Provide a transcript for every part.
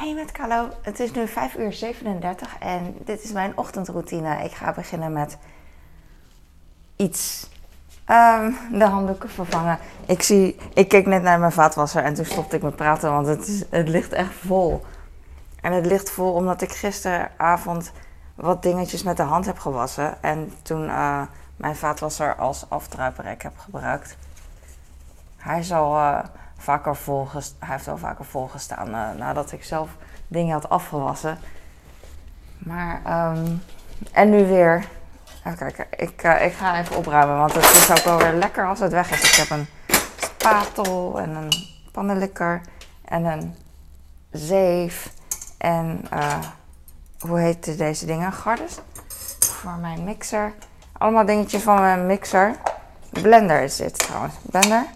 Hey met Carlo, het is nu 5 uur 37 en dit is mijn ochtendroutine. Ik ga beginnen met iets. Ehm, de handdoeken vervangen. Ik, zie, ik keek net naar mijn vaatwasser en toen stopte ik met praten, want het, het ligt echt vol. En het ligt vol omdat ik gisteravond wat dingetjes met de hand heb gewassen. En toen uh, mijn vaatwasser als afdruiperek heb gebruikt. Hij is al uh, vaker volgestaan. Hij heeft al vaker volgestaan uh, nadat ik zelf dingen had afgewassen. Maar, um, en nu weer. Even kijken, ik, uh, ik ga even opruimen, want het is ook wel weer lekker als het weg is. Ik heb een spatel en een pannenlikker en een zeef en uh, hoe heet deze dingen? Gardes voor mijn mixer. Allemaal dingetjes van mijn mixer. Blender is dit trouwens, blender.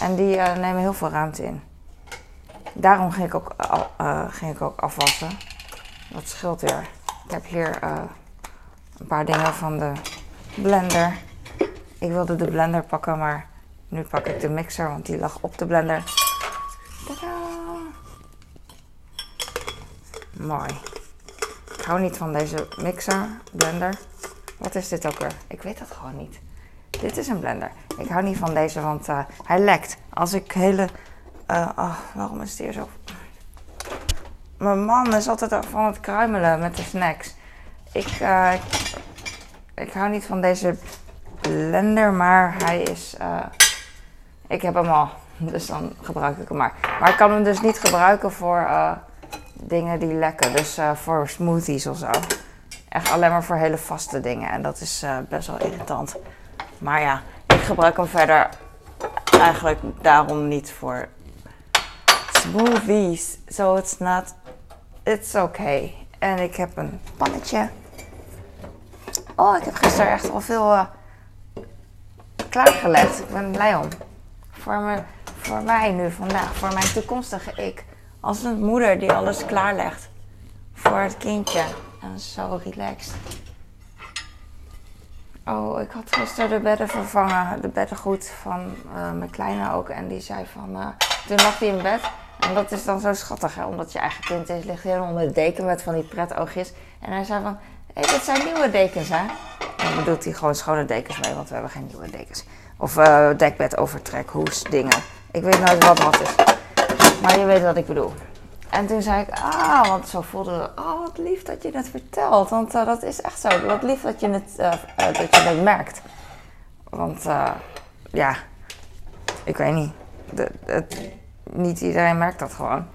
En die uh, nemen heel veel ruimte in. Daarom ging ik ook, uh, ging ik ook afwassen. Dat scheelt weer. Ik heb hier uh, een paar dingen van de blender. Ik wilde de blender pakken, maar nu pak ik de mixer, want die lag op de blender. Tadaa! Mooi. Ik hou niet van deze mixer, blender. Wat is dit ook weer? Ik weet dat gewoon niet. Dit is een blender. Ik hou niet van deze, want uh, hij lekt. Als ik hele... Uh, waarom is het hier zo... Mijn man is altijd van het kruimelen met de snacks. Ik, ik, ik, hou niet van deze blender, maar hij is... ik heb hem al, dus dan gebruik ik hem maar. Maar ik kan hem dus niet gebruiken voor dingen die lekken. Dus voor smoothies of zo. Echt alleen maar voor hele vaste dingen. En dat is best wel irritant. Maar ja, ik gebruik hem verder eigenlijk daarom niet voor smoothies. So it's not, it's okay. En ik heb een pannetje. Oh, ik heb gisteren echt al veel uh, klaargelegd. Ik ben blij om. Voor, me, voor mij nu vandaag, voor mijn toekomstige ik. Als een moeder die alles klaarlegt voor het kindje. En zo relaxed. Oh, ik had gisteren de bedden vervangen, de beddengoed van uh, mijn kleine ook. En die zei van, uh, toen lag hij in bed. En dat is dan zo schattig, hè? omdat je eigen kind is, ligt helemaal onder de deken met van die pretoogjes. En hij zei van, hé, hey, dit zijn nieuwe dekens, hè? En dan bedoelt hij gewoon schone dekens mee, want we hebben geen nieuwe dekens. Of uh, dekbed overtrek, hoes, dingen. Ik weet nooit wat wat is. Maar je weet wat ik bedoel. En toen zei ik, ah, want zo voelde oh wat lief dat je het vertelt. Want uh, dat is echt zo. Wat lief dat je het, uh, uh, dat je het merkt. Want ja, ik weet niet. Het, niet iedereen merkt dat gewoon.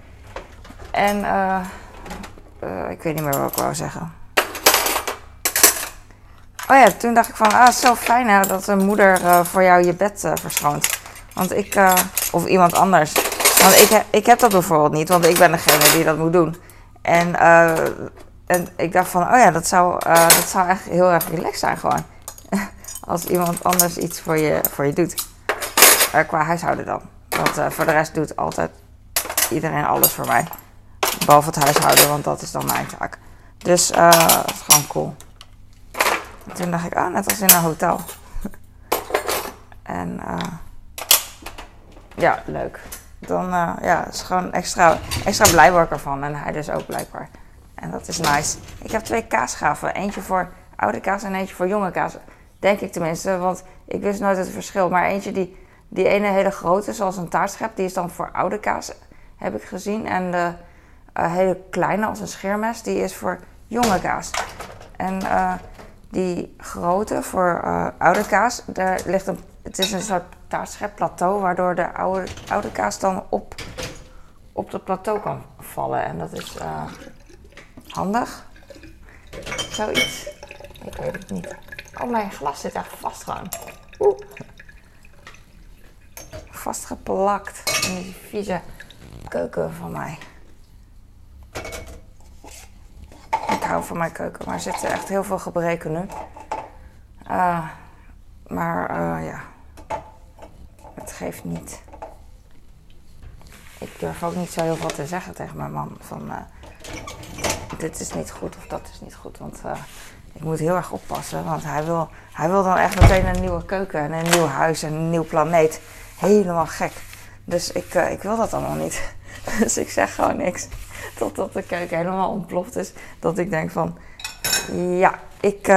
En ik weet niet meer wat ik wou zeggen. Oh ja, toen dacht ik van, ah, zo fijn hè, dat een moeder voor jou je bed verschoont. Want ik, of iemand anders, want ik, ik heb dat bijvoorbeeld niet, want ik ben degene die dat moet doen. En, uh, en ik dacht van, oh ja, dat zou, uh, dat zou echt heel erg relaxed zijn gewoon. Als iemand anders iets voor je, voor je doet. Uh, qua huishouden dan. Want voor de rest doet altijd iedereen alles voor mij. Behalve het huishouden, want dat is dan mijn taak. Dus dat is gewoon cool. En toen dacht ik, ah, net als in een hotel. en ja, leuk dan uh, ja, is gewoon extra, extra blij ik ervan. En hij dus ook blijkbaar. En dat is nice. Ik heb twee kaasgaven. Eentje voor oude kaas en eentje voor jonge kaas. Denk ik tenminste, want ik wist nooit het verschil. Maar eentje die, die ene hele grote, zoals een taartschep, die is dan voor oude kaas, heb ik gezien. En de uh, hele kleine, als een scheermes, die is voor jonge kaas. En uh, die grote voor oude kaas, daar ligt een, het is een soort taartschepplateau, waardoor de oude, oude kaas dan op, op dat plateau kan vallen. En dat is uh, handig. Zoiets. Ik weet het niet. Oh, mijn glas zit echt vast gewoon. Oeh. Vastgeplakt in die vieze keuken van mij. Ik hou van mijn keuken, maar er zitten echt heel veel gebreken nu. Uh, maar uh, ja, het geeft niet. Ik durf ook niet zo heel veel te zeggen tegen mijn man. Van uh, dit is niet goed of dat is niet goed. Want uh, ik moet heel erg oppassen. Want hij wil, hij wil dan echt meteen een nieuwe keuken en een nieuw huis en een nieuw planeet. Helemaal gek. Dus ik, uh, ik wil dat allemaal niet. Dus ik zeg gewoon niks. Totdat de keuken helemaal ontploft is. Dat ik denk van, ja, ik,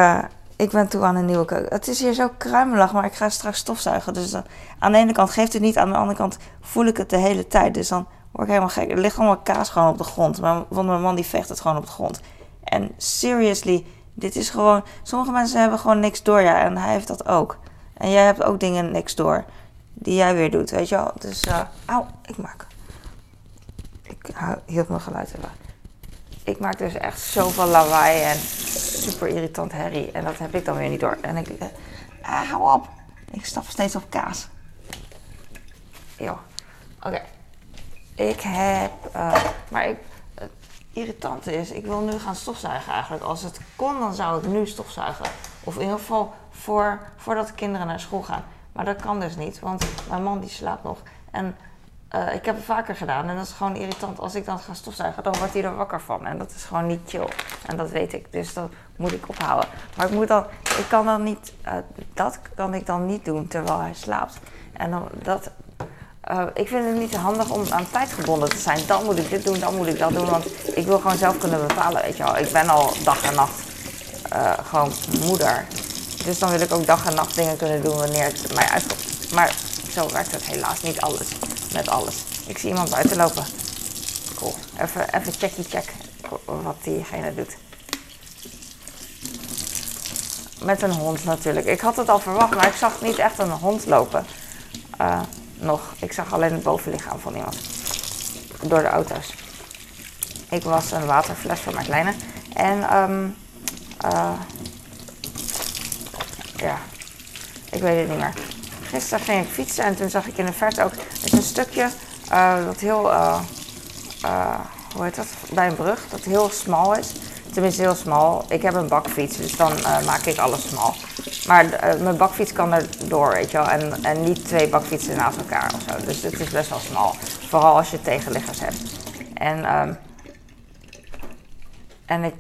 ik ben toe aan een nieuwe keuken. Het is hier zo kruimelig, maar ik ga straks stofzuigen. Dus uh, aan de ene kant geeft het niet, aan de andere kant voel ik het de hele tijd. Dus dan word ik helemaal gek. Er ligt allemaal kaas gewoon op de grond. Maar, want mijn man die vecht het gewoon op de grond. En seriously, dit is gewoon... Sommige mensen hebben gewoon niks door, ja. En hij heeft dat ook. En jij hebt ook dingen niks door. Die jij weer doet, weet je wel. Dus, uh, auw, ik maak... Ik hield mijn geluid even. Ik maak dus echt zoveel lawaai en super irritant herrie. En dat heb ik dan weer niet door. En ik... Uh, ah, hou op. Ik stap steeds op kaas. Ja. Oké. Ik heb... Uh, maar ik irritant is, ik wil nu gaan stofzuigen eigenlijk. Als het kon, dan zou ik nu stofzuigen. Of in ieder geval voor, voordat de kinderen naar school gaan. Maar dat kan dus niet, want mijn man die slaapt nog. En uh, ik heb het vaker gedaan en dat is gewoon irritant. Als ik dan ga stofzuigen, dan wordt hij er wakker van. En dat is gewoon niet chill. En dat weet ik, dus dat moet ik ophouden. Maar ik, moet dan, ik kan dan niet, uh, dat kan ik dan niet doen terwijl hij slaapt. En dan, dat uh, ik vind het niet handig om aan tijd gebonden te zijn. Dan moet ik dit doen, dan moet ik dat doen. Want ik wil gewoon zelf kunnen bepalen, weet je wel. Ik ben al dag en nacht gewoon moeder. Dus dan wil ik ook dag en nacht dingen kunnen doen wanneer het mij uitkomt. Maar zo werkt het helaas niet alles. Met alles. Ik zie iemand buiten lopen. Cool. Even, even checkie check wat diegene doet. Met een hond natuurlijk. Ik had het al verwacht, maar ik zag niet echt een hond lopen. Uh, nog. Ik zag alleen het bovenlichaam van iemand. Door de auto's. Ik was een waterfles voor mijn kleine. En um, ja, ik weet het niet meer. Gisteren ging ik fietsen en toen zag ik in de verte ook is een stukje uh, dat heel, uh, hoe heet dat, bij een brug, dat heel smal is. Tenminste heel smal. Ik heb een bakfiets, dus dan maak ik alles smal. Maar mijn bakfiets kan er door, weet je wel. En, en niet twee bakfietsen naast elkaar of zo. Dus het is best wel smal. Vooral als je tegenliggers hebt. En, um, en ik,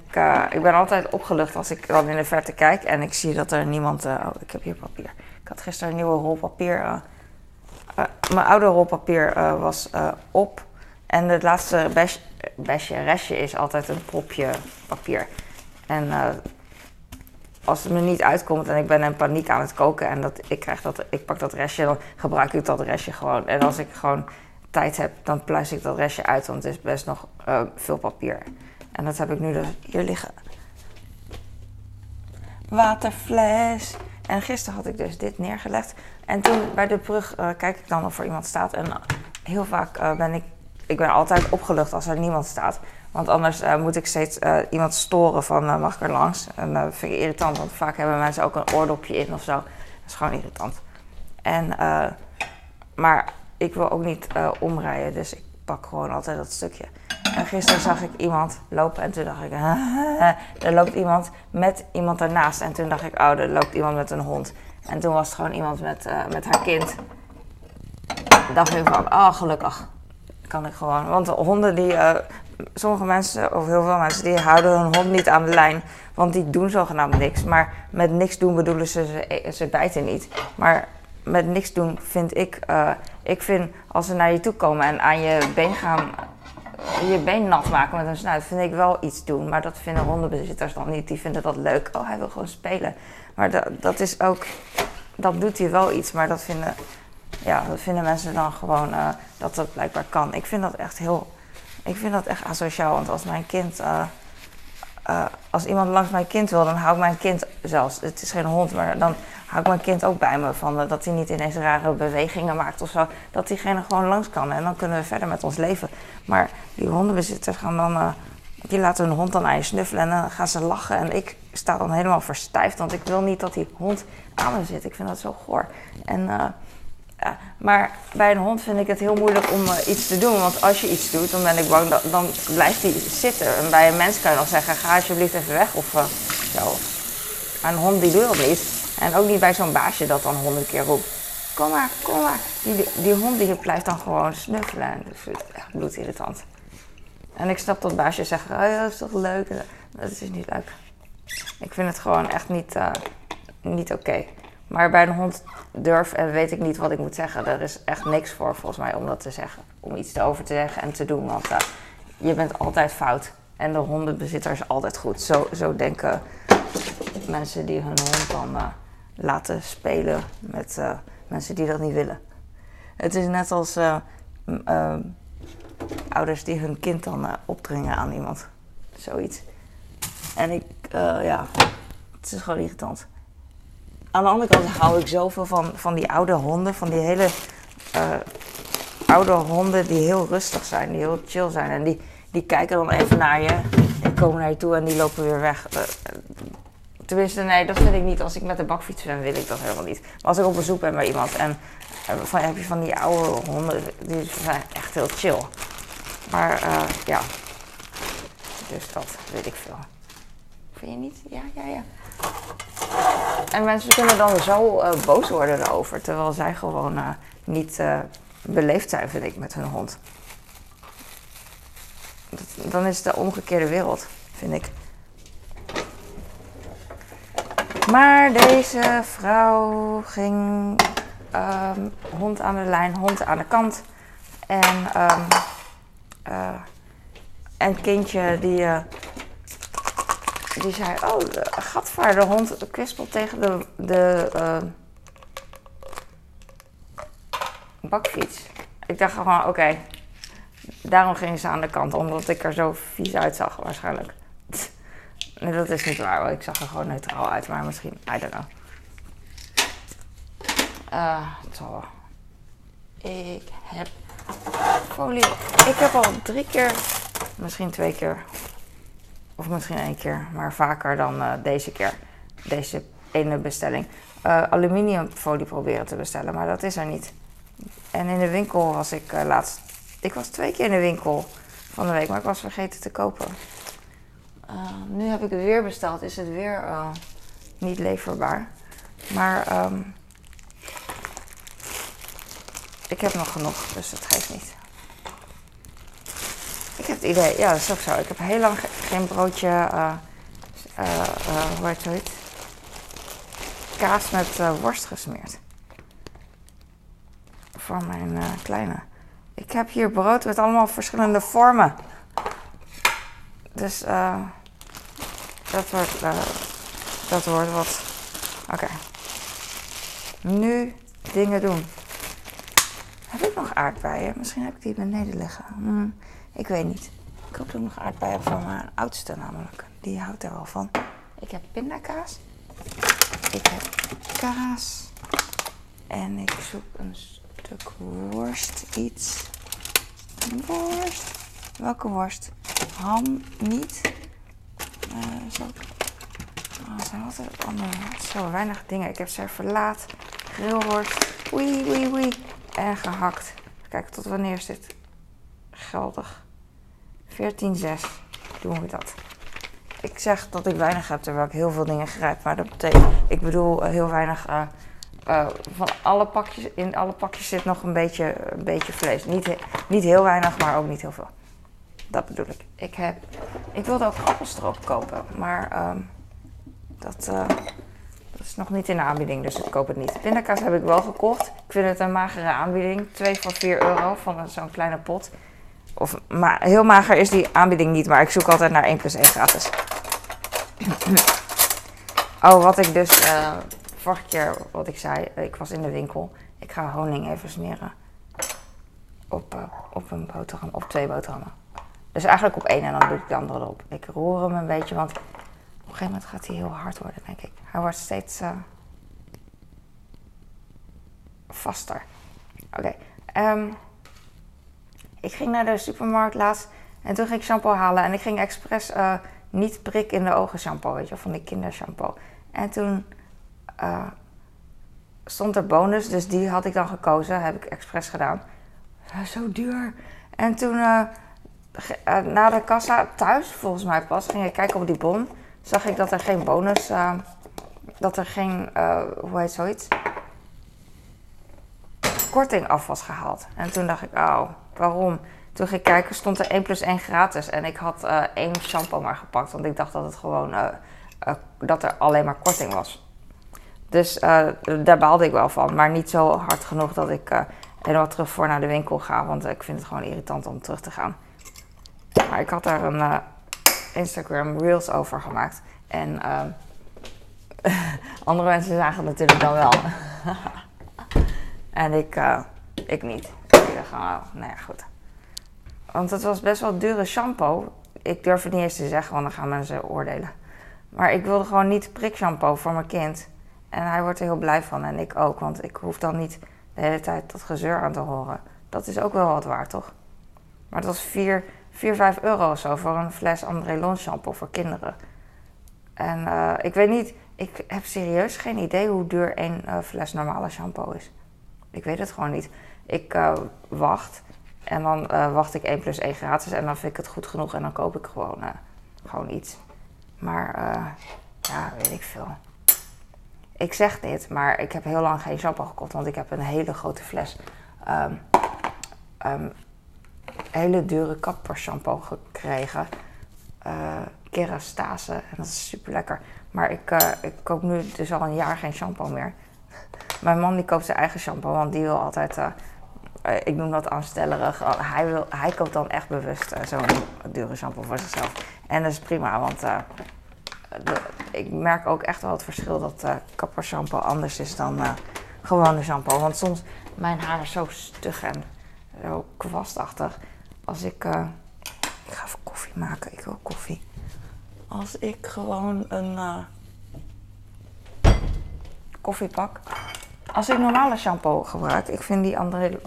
ik ben altijd opgelucht als ik dan in de verte kijk en ik zie dat er niemand. Oh, ik heb hier papier. Ik had gisteren een nieuwe rol papier. mijn oude rol papier was op. En het laatste besje, restje is altijd een propje papier. En als het me niet uitkomt en ik ben in paniek aan het koken en dat, ik, krijg dat, ik pak dat restje, dan gebruik ik dat restje gewoon. En als ik gewoon tijd heb, dan pluis ik dat restje uit, want het is best nog veel papier. En dat heb ik nu dus hier liggen. Waterfles. En gisteren had ik dus dit neergelegd. En toen bij de brug uh, kijk ik dan of er iemand staat. En heel vaak uh, ben ik, ik ben altijd opgelucht als er niemand staat. Want anders uh, moet ik steeds iemand storen van mag ik er langs. En dat vind ik irritant, want vaak hebben mensen ook een oordopje in of zo. Dat is gewoon irritant. En, maar ik wil ook niet omrijden, dus ik pak gewoon altijd dat stukje. En gisteren zag ik iemand lopen en toen dacht ik, er loopt iemand met iemand ernaast. En toen dacht ik, oh, er loopt iemand met een hond. En toen was het gewoon iemand met, met haar kind. dacht ik van, oh gelukkig kan ik gewoon. Want honden die sommige mensen, of heel veel mensen, die houden hun hond niet aan de lijn. Want die doen zogenaamd niks. Maar met niks doen bedoelen ze, ze, ze bijten niet. Maar met niks doen vind ik, uh, ik vind als ze naar je toe komen en aan je been gaan, je been nat maken met een snuit, vind ik wel iets doen. Maar dat vinden hondenbezitters dan niet. Die vinden dat leuk. Oh, hij wil gewoon spelen. Maar dat, dat is ook, dat doet hij wel iets. Maar dat vinden, ja, dat vinden mensen dan gewoon uh, dat dat blijkbaar kan. Ik vind dat echt heel ik vind dat echt asociaal. Want als mijn kind. Uh, als iemand langs mijn kind wil, dan hou ik mijn kind zelfs. Het is geen hond, maar dan hou ik mijn kind ook bij me. Van, uh, dat hij niet ineens rare bewegingen maakt of zo. Dat diegene gewoon langs kan. En dan kunnen we verder met ons leven. Maar die hondenbezitters gaan dan. die laten hun hond dan aan je snuffelen en dan gaan ze lachen. En ik sta dan helemaal verstijfd, want ik wil niet dat die hond aan me zit. Ik vind dat zo goor. En maar bij een hond vind ik het heel moeilijk om uh, iets te doen. Want als je iets doet, dan ben ik bang, dat, dan blijft hij zitten. En bij een mens kan je nog zeggen, ga alsjeblieft even weg of uh, zo. Maar een hond die doet dat niet. En ook niet bij zo'n baasje dat dan honderd keer roept. Kom maar, kom maar. Die, die hond die blijft dan gewoon snuffelen. En dat ik echt bloedirritant. En ik snap dat baasje zegt, oh, dat is toch leuk. Dat is niet leuk. Ik vind het gewoon echt niet, uh, niet oké. Maar bij een hond durf en weet ik niet wat ik moet zeggen. Er is echt niks voor volgens mij om dat te zeggen. Om iets erover te zeggen en te doen. Want uh, je bent altijd fout. En de hondenbezitter is altijd goed. Zo, zo denken mensen die hun hond dan uh, laten spelen met mensen die dat niet willen. Het is net als ouders die hun kind dan opdringen aan iemand. Zoiets. En ik, ja, het is gewoon irritant. Aan de andere kant hou ik zoveel van, van die oude honden, van die hele oude honden die heel rustig zijn, die heel chill zijn. En die, die kijken dan even naar je en komen naar je toe en die lopen weer weg. Uh, tenminste, nee, dat vind ik niet. Als ik met de bakfiets ben, wil ik dat helemaal niet. Maar als ik op bezoek ben bij iemand en van, heb je van die oude honden, die zijn echt heel chill. Maar uh, ja, dus dat weet ik veel. Vind je niet? Ja, ja, ja. En mensen kunnen dan zo boos worden erover, terwijl zij gewoon niet beleefd zijn, vind ik, met hun hond. Dan is het de omgekeerde wereld, vind ik. Maar deze vrouw ging um, hond aan de lijn, hond aan de kant. En um, uh, een kindje die, die zei: Oh, de hond kwispelt tegen de, de uh, bakfiets. Ik dacht gewoon: Oké, Daarom ging ze aan de kant, omdat ik er zo vies uitzag waarschijnlijk. Nee, dat is niet waar, ik zag er gewoon neutraal uit, maar misschien, I don't know. Uh, zo. Ik heb folie. Ik heb al drie keer, misschien twee keer, of misschien één keer, maar vaker dan uh, deze keer, deze ene bestelling, uh, aluminiumfolie proberen te bestellen, maar dat is er niet. En in de winkel was ik laatst ik was twee keer in de winkel van de week, maar ik was vergeten te kopen. Nu heb ik het weer besteld, is het weer niet leverbaar. Maar um, ik heb nog genoeg, dus het geeft niet. Ik heb het idee, ja, dat is ook zo. Ik heb heel lang ge geen broodje, uh, hoe heet het? Kaas met worst gesmeerd. Voor mijn kleine. Ik heb hier brood met allemaal verschillende vormen. Dus uh, dat, wordt, dat wordt wat. Oké. Nu dingen doen. Heb ik nog aardbeien? Misschien heb ik die beneden liggen. Hm, ik weet niet. Ik dat ik nog aardbeien van mijn oudste namelijk. Die houdt er wel van. Ik heb pindakaas. Ik heb kaas. En ik zoek een stuk worst iets. Worst. Welke worst? Ham niet. Uh, zo. Oh, er zijn altijd andere. Zo weinig dingen. Ik heb servelaat, grillworst, wee wee wee. En gehakt. Kijk, tot wanneer is dit geldig? 14,6 doen we dat. Ik zeg dat ik weinig heb terwijl ik heel veel dingen grijp. Maar dat betekent, ik bedoel heel weinig uh, uh, van alle pakjes, in alle pakjes zit nog een beetje, een beetje vlees. Niet, niet heel weinig, maar ook niet heel veel. Dat bedoel ik. Ik, heb, ik wilde ook appelstroop kopen, maar um, dat, dat is nog niet in de aanbieding, dus ik koop het niet. Pindakaas heb ik wel gekocht. Ik vind het een magere aanbieding. 2 voor 4 euro van zo'n kleine pot. Of, maar heel mager is die aanbieding niet, maar ik zoek altijd naar 1 plus 1 gratis. oh, wat ik dus uh, vorige keer wat ik zei, ik was in de winkel. Ik ga honing even smeren. Op, uh, op een boterham, op twee boterhammen. Dus eigenlijk op één en dan doe ik de andere erop. Ik roer hem een beetje, want op een gegeven moment gaat hij heel hard worden, denk ik. Hij wordt steeds vaster. Oké. Okay. Um, ik ging naar de supermarkt laatst en toen ging ik shampoo halen. En ik ging expres uh, niet prik in de ogen shampoo, weet je, van die kindershampoo. En toen uh, stond er bonus, dus die had ik dan gekozen. Heb ik expres gedaan. Zo duur. En toen uh, na de kassa thuis, volgens mij pas, ging ik kijken op die bon. Zag ik dat er geen bonus, dat er geen, hoe heet zoiets? Korting af was gehaald. En toen dacht ik, oh, waarom? Toen ging ik kijken, stond er 1 plus 1 gratis. En ik had één shampoo maar gepakt, want ik dacht dat het gewoon, dat er alleen maar korting was. Dus uh, daar baalde ik wel van. Maar niet zo hard genoeg dat ik uh, helemaal terug voor naar de winkel ga. Want ik vind het gewoon irritant om terug te gaan. Maar ik had daar een uh, Instagram Reels over gemaakt. En andere mensen zagen het natuurlijk dan wel. en ik, ik niet. Gewoon, oh, nou ja, goed. Want het was best wel dure shampoo. Ik durf het niet eens te zeggen, want dan gaan mensen oordelen. Maar ik wilde gewoon niet prikshampoo voor mijn kind. En hij wordt er heel blij van en ik ook. Want ik hoef dan niet de hele tijd dat gezeur aan te horen. Dat is ook wel wat waard, toch? Maar het was 4, 4 5 euro of zo voor een fles André Lon shampoo voor kinderen. En uh, ik weet niet, ik heb serieus geen idee hoe duur een uh, fles normale shampoo is. Ik weet het gewoon niet. Ik uh, wacht en dan wacht ik 1 plus 1 gratis en dan vind ik het goed genoeg en dan koop ik gewoon, gewoon iets. Maar ja, weet ik veel. Ik zeg dit, maar ik heb heel lang geen shampoo gekocht, want ik heb een hele grote fles um, um, hele dure kappershampoo gekregen. Kerastase. En dat is super lekker. Maar ik, ik koop nu dus al een jaar geen shampoo meer. Mijn man die koopt zijn eigen shampoo, want die wil altijd. Uh, ik noem dat aanstellerig. Hij, wil, hij koopt dan echt bewust zo'n dure shampoo voor zichzelf. En dat is prima, want ik merk ook echt wel het verschil dat uh, kappershampoo anders is dan gewone shampoo. Want soms mijn haar is zo stug en zo kwastachtig. Als ik. Ik ga even koffie maken. Ik wil koffie. Als ik gewoon een koffie pak. Als ik normale shampoo gebruik, ik vind die andere.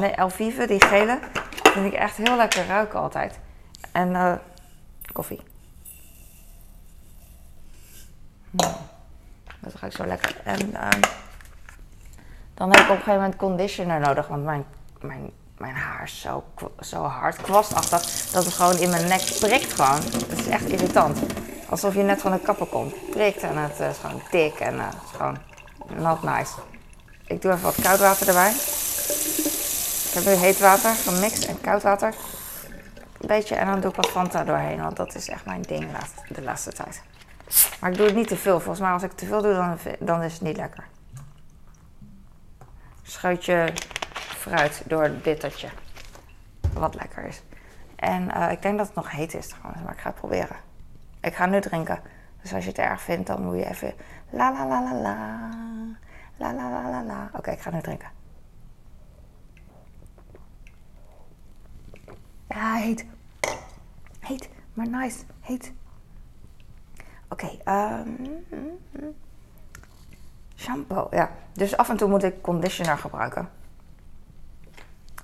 Nee, Elvive, die gele, vind ik echt heel lekker ruiken altijd. En koffie. Dat ruikt zo lekker. En ehm, dan heb ik op een gegeven moment conditioner nodig, want mijn, mijn, mijn haar is zo, zo hard kwastachtig dat het gewoon in mijn nek prikt gewoon. Het is echt irritant. Alsof je net van de kapper komt. Prikt en het is gewoon dik en uh, het is gewoon not nice. Ik doe even wat koud water erbij. Ik heb nu heet water gemixt en koud water. Een beetje en dan doe ik wat Fanta doorheen, want dat is echt mijn ding de laatste tijd. Maar ik doe het niet te veel. Volgens mij als ik te veel doe, dan, dan is het niet lekker. Scheutje fruit door bittertje. Wat lekker is. En uh, ik denk dat het nog heet is trouwens, maar ik ga het proberen. Ik ga nu drinken. Dus als je het erg vindt, dan moet je even... La la la la la. La la la la la. Oké, ik ga nu drinken. Ja, heet. Heet, maar nice. Heet. Oké, ehm, shampoo. Ja, dus af en toe moet ik conditioner gebruiken.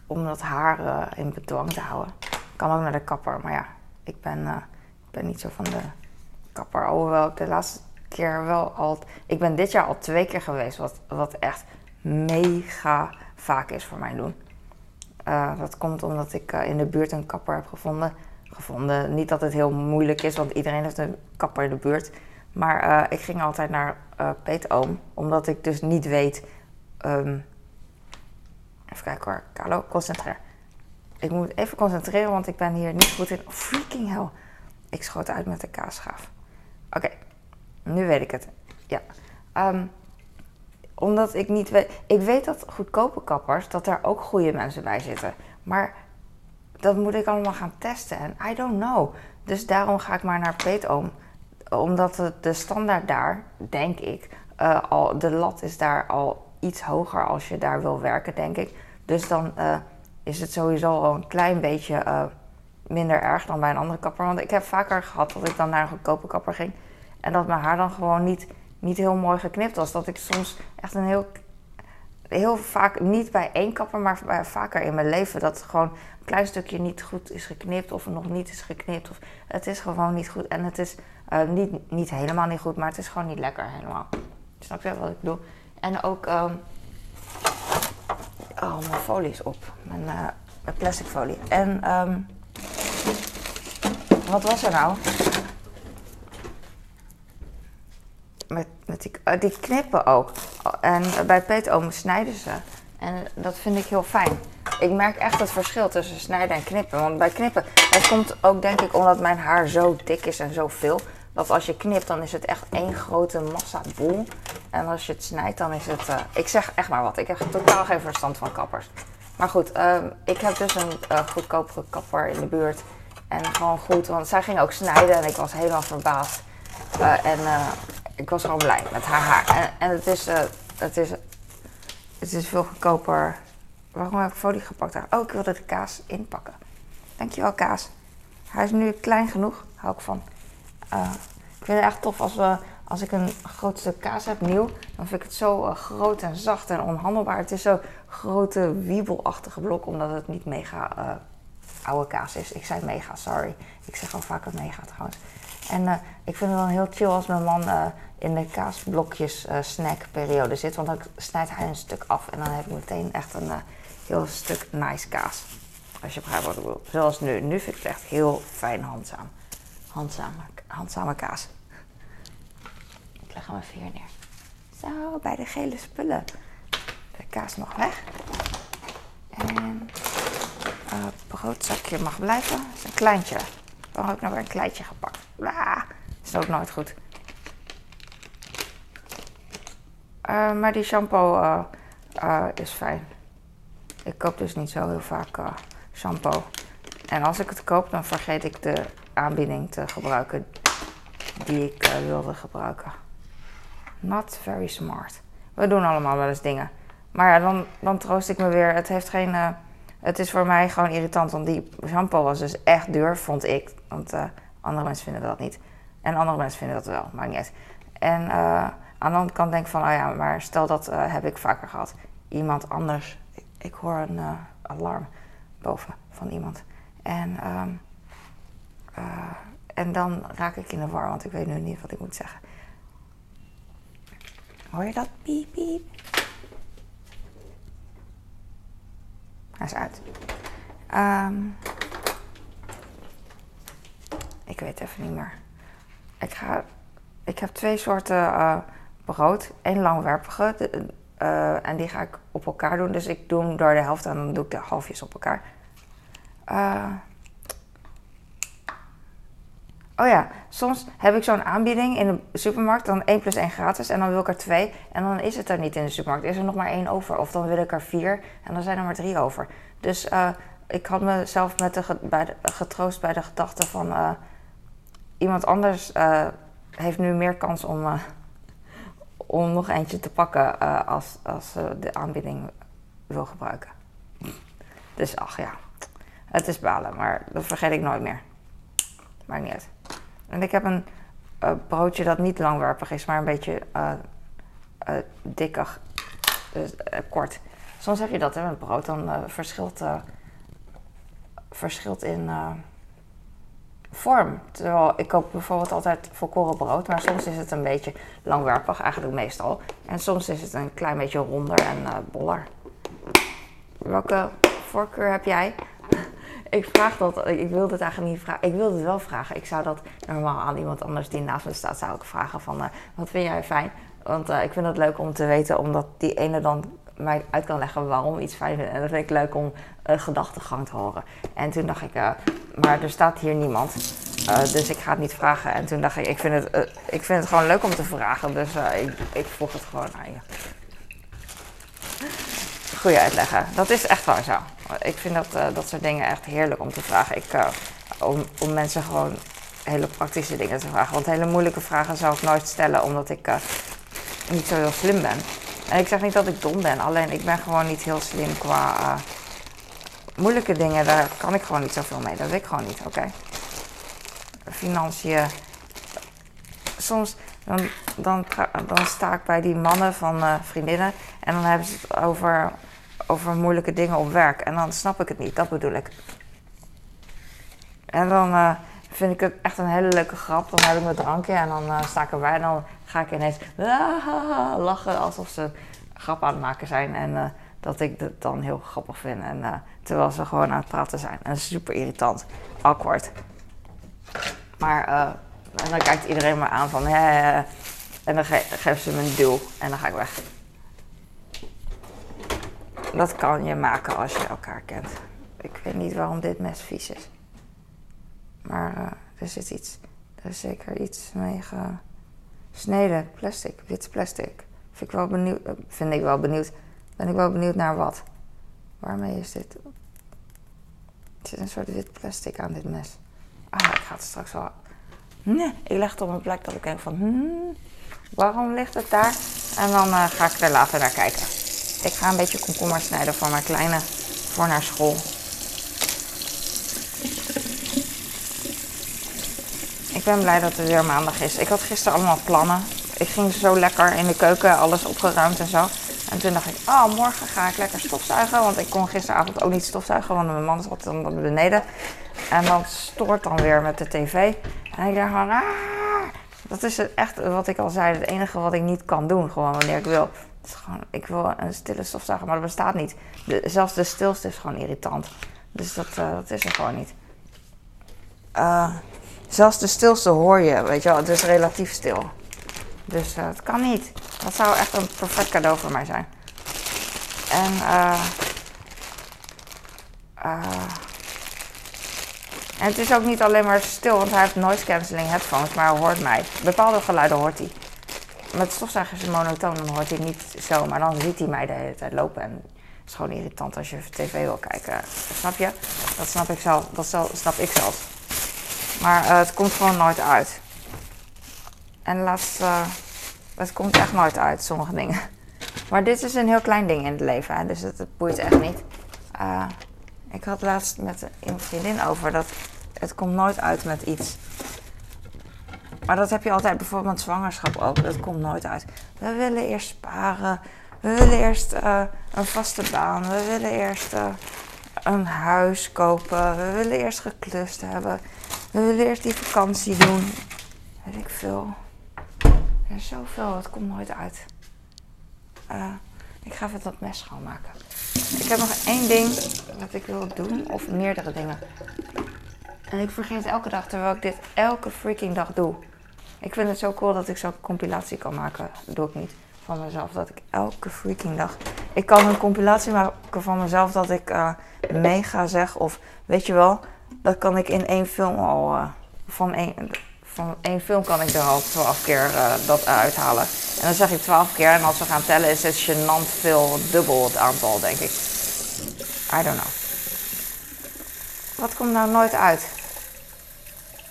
Om dat haar uh, in bedwang te houden. Kan ook naar de kapper, maar ja, ik ben, uh, ik ben niet zo van de kapper. Alhoewel ik de laatste keer wel al. Ik ben dit jaar al twee keer geweest, wat, wat echt mega vaak is voor mijn doen. Uh, dat komt omdat ik in de buurt een kapper heb gevonden gevonden. Niet dat het heel moeilijk is, want iedereen heeft een kapper in de buurt. Maar uh, ik ging altijd naar uh, Peet Oom, omdat ik dus niet weet. Um, even kijken hoor, Carlo, concentreer. Ik moet even concentreren, want ik ben hier niet goed in. Oh, freaking hell. Ik schoot uit met de kaasschaaf. Oké, nu weet ik het. Ja. Um, omdat ik niet weet. Ik weet dat goedkope kappers, dat daar ook goede mensen bij zitten. Maar dat moet ik allemaal gaan testen. En I don't know. Dus daarom ga ik maar naar Peetoom. Omdat de, standaard daar, denk ik, uh, al, de lat is daar al iets hoger als je daar wil werken, denk ik. Dus dan uh, is het sowieso al een klein beetje uh, minder erg dan bij een andere kapper. Want ik heb vaker gehad dat ik dan naar een goedkope kapper ging. En dat mijn haar dan gewoon niet, niet heel mooi geknipt was. Dat ik soms echt een heel heel vaak, niet bij één kapper, maar bij, vaker in mijn leven, dat gewoon een klein stukje niet goed is geknipt of nog niet is geknipt. Of, het is gewoon niet goed. En het is uh, niet, niet helemaal niet goed, maar het is gewoon niet lekker helemaal. Snap je wat ik bedoel? En ook. Um, oh, mijn folie is op. Mijn, mijn plastic folie. En um, wat was er nou? Met, met die, uh, die knippen ook. En bij peetoom snijden ze. En dat vind ik heel fijn. Ik merk echt het verschil tussen snijden en knippen. Want bij knippen, dat komt ook denk ik omdat mijn haar zo dik is en zo veel. dat als je knipt, dan is het echt één grote massa boel. En als je het snijdt, dan is het. ik zeg echt maar wat. Ik heb totaal geen verstand van kappers. Maar goed, ehm, ik heb dus een goedkopere kapper in de buurt. En gewoon goed, want zij ging ook snijden en ik was helemaal verbaasd. en ik was gewoon blij met haar haar. En, en het, is, het, is, het is veel goedkoper. Waarom heb ik folie gepakt? Oh, ik wilde de kaas inpakken. Dankjewel, kaas. Hij is nu klein genoeg. Hou ik van. Uh, ik vind het echt tof als, we, als ik een groot stuk kaas heb, nieuw. Dan vind ik het zo uh, groot en zacht en onhandelbaar. Het is zo'n grote wiebelachtige blok, omdat het niet mega oude kaas is. Ik zei mega, sorry. Ik zeg al vaker mega trouwens. En ik vind het dan heel chill als mijn man in de kaasblokjes snackperiode zit. Want dan snijdt hij een stuk af en dan heb ik meteen echt een heel stuk nice kaas. Als je begrijpt wat ik bedoel. Zoals nu. Nu vind ik het echt heel fijn handzaam. Handzame, kaas. Ik leg hem even hier neer. Zo, bij de gele spullen. De kaas nog weg. En het broodzakje mag blijven. Dat is een kleintje. Waarom heb ik weer een kleintje gepakt? Ah, is ook nooit goed. Uh, maar die shampoo uh, uh, is fijn. Ik koop dus niet zo heel vaak shampoo. En als ik het koop, dan vergeet ik de aanbieding te gebruiken die ik wilde gebruiken. Not very smart. We doen allemaal wel eens dingen. Maar ja, dan, dan troost ik me weer. Het heeft geen. Het is voor mij gewoon irritant. Want die shampoo was dus echt duur, vond ik. Want andere mensen vinden dat niet. En andere mensen vinden dat wel, maakt niet. En aan de andere kant denk ik van, oh ja, maar stel dat heb ik vaker gehad. Iemand anders. Ik, hoor een alarm boven van iemand. En, uh, uh, en dan raak ik in de war, want ik weet nu niet wat ik moet zeggen. Hoor je dat? Piep, piep. Hij is uit. Um, weet even niet meer. Ik, ga, ik heb twee soorten uh, brood. Eén langwerpige. Uh, en die ga ik op elkaar doen. Dus ik doe hem door de helft en dan doe ik de halfjes op elkaar. Uh, oh ja, soms heb ik zo'n aanbieding in de supermarkt, dan 1 plus 1 gratis en dan wil ik er 2 en dan is het er niet in de supermarkt. Is er nog maar één over of dan wil ik er 4 en dan zijn er maar 3 over. Dus ik had mezelf met de, bij de, getroost bij de gedachte van iemand anders heeft nu meer kans om, om nog eentje te pakken als, als de aanbieding wil gebruiken. Dus ach ja. Het is balen, maar dat vergeet ik nooit meer. Maakt niet uit. En ik heb een broodje dat niet langwerpig is, maar een beetje dikker. Dus kort. Soms heb je dat hè, met brood, dan verschilt, verschilt in vorm. Terwijl ik koop bijvoorbeeld altijd volkoren brood, maar soms is het een beetje langwerpig, eigenlijk meestal. En soms is het een klein beetje ronder en boller. Welke voorkeur heb jij? ik vraag dat, ik wilde het eigenlijk niet vragen. Ik wilde het wel vragen. Ik zou dat normaal aan iemand anders die naast me staat, zou ik vragen van, uh, wat vind jij fijn? Want uh, ik vind het leuk om te weten, omdat die ene dan mij uit kan leggen waarom iets fijn vindt. En dat vind ik leuk om een gedachtegang te horen. En toen dacht ik, uh, maar er staat hier niemand. dus ik ga het niet vragen. En toen dacht ik, ik vind het, ik vind het gewoon leuk om te vragen. Dus ik, ik vroeg het gewoon aan je. Goeie uitleggen. Dat is echt waar zo. Ik vind dat, dat soort dingen echt heerlijk om te vragen. Ik, om, om mensen gewoon hele praktische dingen te vragen. Want hele moeilijke vragen zou ik nooit stellen, omdat ik niet zo heel slim ben. En ik zeg niet dat ik dom ben, alleen ik ben gewoon niet heel slim qua moeilijke dingen. Daar kan ik gewoon niet zoveel mee. Dat weet ik gewoon niet, oké? Financiën. Soms dan, dan, dan sta ik bij die mannen van vriendinnen en dan hebben ze het over over moeilijke dingen op werk. En dan snap ik het niet, dat bedoel ik. En dan uh, vind ik het echt een hele leuke grap. Dan heb ik mijn drankje en dan sta ik erbij. En dan ga ik ineens ah, lachen alsof ze grap aan het maken zijn. En uh, dat ik het dan heel grappig vind. En, terwijl ze gewoon aan het praten zijn. En super irritant. Awkward. Maar en dan kijkt iedereen me aan van... Hè, en dan ge ze me een duw. En dan ga ik weg. Dat kan je maken als je elkaar kent. Ik weet niet waarom dit mes vies is. Maar er zit iets. Er is zeker iets mee gesneden. Plastic, wit plastic. Vind ik wel benieuwd. eh, Vind ik wel benieuwd. Ben ik wel benieuwd naar wat. Waarmee is dit? Er zit een soort wit plastic aan dit mes. Ah, ik ga het straks wel. Nee, ik leg het op een plek dat ik denk van. Hmm, waarom ligt het daar? En dan eh, ga ik er later naar kijken. Ik ga een beetje komkommer snijden voor mijn kleine voor naar school. Ik ben blij dat het weer maandag is. Ik had gisteren allemaal plannen. Ik ging zo lekker in de keuken, alles opgeruimd en zo. En toen dacht ik, oh, morgen ga ik lekker stofzuigen. Want ik kon gisteravond ook niet stofzuigen, want mijn man zat dan beneden. En dan stoort dan weer met de tv. En ik dacht ah, dat is echt wat ik al zei. Het enige wat ik niet kan doen, gewoon wanneer ik wil. Is gewoon, ik wil een stille stofzuiger, maar dat bestaat niet. De- zelfs de stilste is gewoon irritant. Dus dat, eh, dat is er gewoon niet. Eh, zelfs de stilste hoor je, weet je wel. Het is relatief stil. Dus eh, het kan niet. Dat zou echt een perfect cadeau voor mij zijn. En eh. eh, en het is ook niet alleen maar stil, want hij heeft noise cancelling headphones, maar hij hoort mij. Bepaalde geluiden hoort hij. Met stofzuiger is monotoon, dan hoort hij niet zo, maar dan ziet hij mij de hele tijd lopen. En het is gewoon irritant als je tv wil kijken. Snap je? Dat snap ik zelf. Dat snap ik zelfs. Maar eh, het komt gewoon nooit uit. En laatst, eh, het komt echt nooit uit, sommige dingen. Maar dit is een heel klein ding in het leven, hè, dus het, boeit echt niet. Eh, ik had laatst met een vriendin over dat het komt nooit uit met iets. Maar dat heb je altijd bijvoorbeeld met zwangerschap ook. Dat komt nooit uit. We willen eerst sparen. We willen eerst een vaste baan. We willen eerst een huis kopen. We willen eerst geklust hebben. We willen eerst die vakantie doen. Weet ik veel. Er is zoveel. Het komt nooit uit. Eh, ik ga even dat mes schoonmaken. Ik heb nog één ding dat ik wil doen. Of meerdere dingen. En ik vergeet elke dag, terwijl ik dit elke freaking dag doe. Ik vind het zo cool dat ik zo'n compilatie kan maken. Dat doe ik niet van mezelf. Dat ik elke freaking dag. Ik kan een compilatie maken van mezelf dat ik eh, mega zeg. Of weet je wel, dat kan ik in één film al. eh, van, één, van één film kan ik er al twaalf keer eh, dat uithalen. En dan zeg ik twaalf keer. En als we gaan tellen, is het gênant veel dubbel het aantal, denk ik. I don't know. Wat komt nou nooit uit?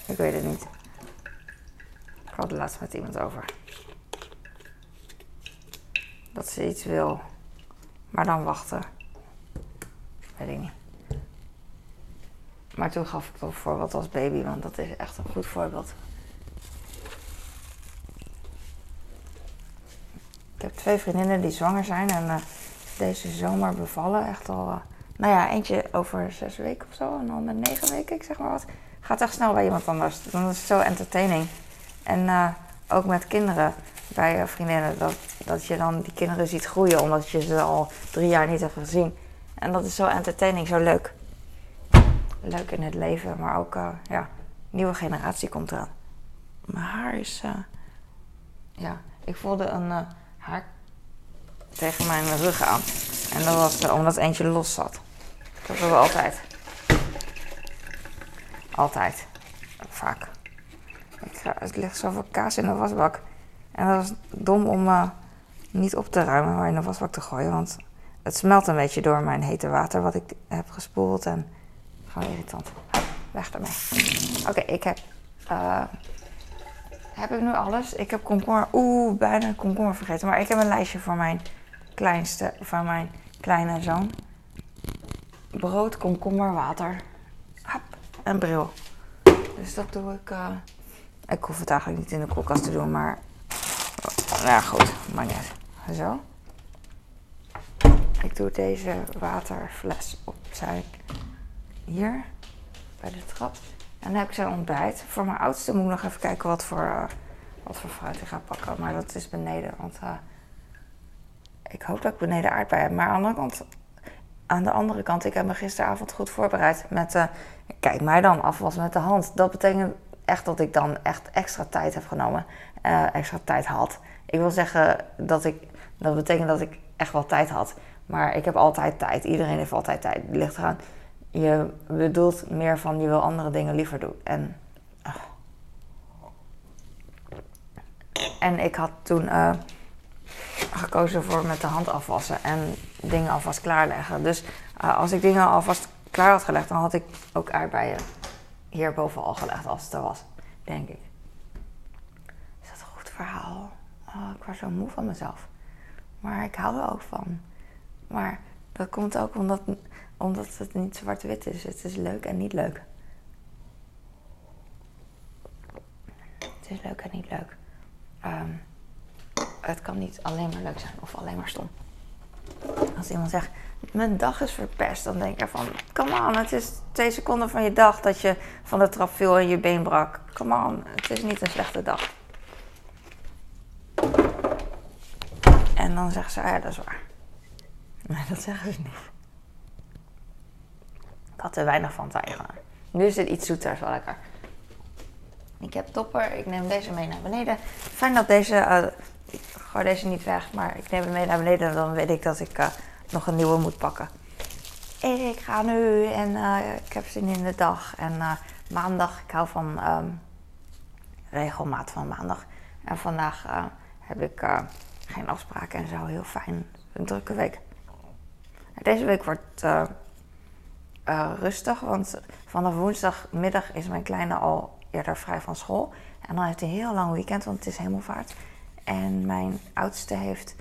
Ik weet het niet. Ik had er laatst met iemand over. Dat ze iets wil, maar dan wachten. Weet ik niet. Maar toen gaf ik toch voorbeeld als baby, want dat is echt een goed voorbeeld. Ik heb twee vriendinnen die zwanger zijn en eh, deze zomer bevallen. Echt al, eh, nou ja, eentje over zes weken of zo en dan met negen weken, ik zeg maar wat. Gaat echt snel bij iemand anders. Dan is het zo entertaining. En eh, ook met kinderen bij vriendinnen, dat, dat je dan die kinderen ziet groeien omdat je ze al drie jaar niet hebt gezien. En dat is zo entertaining, zo leuk. Leuk in het leven, maar ook, eh, ja, nieuwe generatie komt eraan. Mijn haar is, eh, ja, ik voelde een eh, haar tegen mijn rug aan. En dat was omdat eentje los zat. Dat hebben we altijd. Altijd. Vaak. Het ligt zoveel kaas in de wasbak. En dat was dom om niet op te ruimen, maar in de wasbak te gooien. Want het smelt een beetje door mijn hete water wat ik heb gespoeld. En gewoon irritant. Weg ermee. Oké, ik heb... eh, heb ik nu alles? Ik heb komkommer... Oeh, bijna komkommer vergeten. Maar ik heb een lijstje voor mijn kleinste... Van mijn kleine zoon. Brood, komkommer, water. Hap, en bril. Dus dat doe ik... eh, ik hoef het eigenlijk niet in de koelkast te doen, maar... Nou ja, goed. Maar uit. Zo. Ik doe deze waterfles opzij. Hier. Bij de trap. En dan heb ik zijn ontbijt. Voor mijn oudste moet ik nog even kijken wat voor, eh, wat voor fruit ik ga pakken. Maar dat is beneden. Want eh, ik hoop dat ik beneden aardbeien heb. Maar aan de, andere kant, aan de andere kant, ik heb me gisteravond goed voorbereid. Met, eh, kijk mij dan, afwas met de hand. Dat betekent echt dat ik dan echt extra tijd heb genomen. extra tijd had. Ik wil zeggen dat ik, dat betekent dat ik echt wel tijd had. Maar ik heb altijd tijd. Iedereen heeft altijd tijd. Ligt eraan. Je bedoelt meer van je wil andere dingen liever doen. En. En ik had toen uh, gekozen voor met de hand afwassen en dingen alvast klaarleggen. Dus uh, als ik dingen alvast klaar had gelegd, dan had ik ook aardbeien hierboven al gelegd als het er was, denk ik. Is dat een goed verhaal? Oh, ik was zo moe van mezelf. Maar ik hou er ook van. Maar dat komt ook omdat, omdat het niet zwart-wit is. Het is leuk en niet leuk. Het is leuk en niet leuk. Um, het kan niet alleen maar leuk zijn of alleen maar stom. Als iemand zegt, mijn dag is verpest, dan denk ik van, come on, het is twee seconden van je dag dat je van de trap viel en je been brak. Come on, het is niet een slechte dag. En dan zeggen ze, ja, dat is waar. Dat zeggen ze niet. Ik had er weinig van tegen. Nu is het iets zoeter, is wel lekker. Ik heb topper, ik neem deze mee naar beneden. Fijn dat deze, uh, ik gooi deze niet weg, maar ik neem hem mee naar beneden. Dan weet ik dat ik uh, nog een nieuwe moet pakken. Ik ga nu en uh, ik heb zin in de dag. En maandag, ik hou van um, regelmaat van maandag. En vandaag heb ik geen afspraken en zo. Heel fijn. Een drukke week. Deze week wordt uh, uh, rustig, want vanaf woensdagmiddag is mijn kleine al eerder vrij van school. En dan heeft hij een heel lang weekend, want het is hemelvaart. En mijn oudste heeft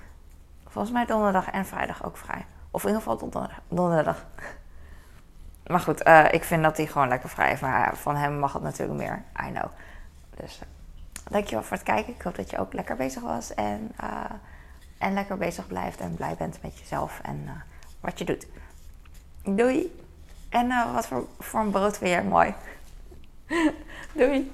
volgens mij donderdag en vrijdag ook vrij. Of in ieder geval donderdag. Maar goed, uh, ik vind dat hij gewoon lekker vrij is. Maar van hem mag het natuurlijk meer. I know. Dus dankjewel voor het kijken. Ik hoop dat je ook lekker bezig was. En, en lekker bezig blijft. En blij bent met jezelf. En wat je doet. Doei. En uh, wat voor, voor een brood jij mooi? Doei.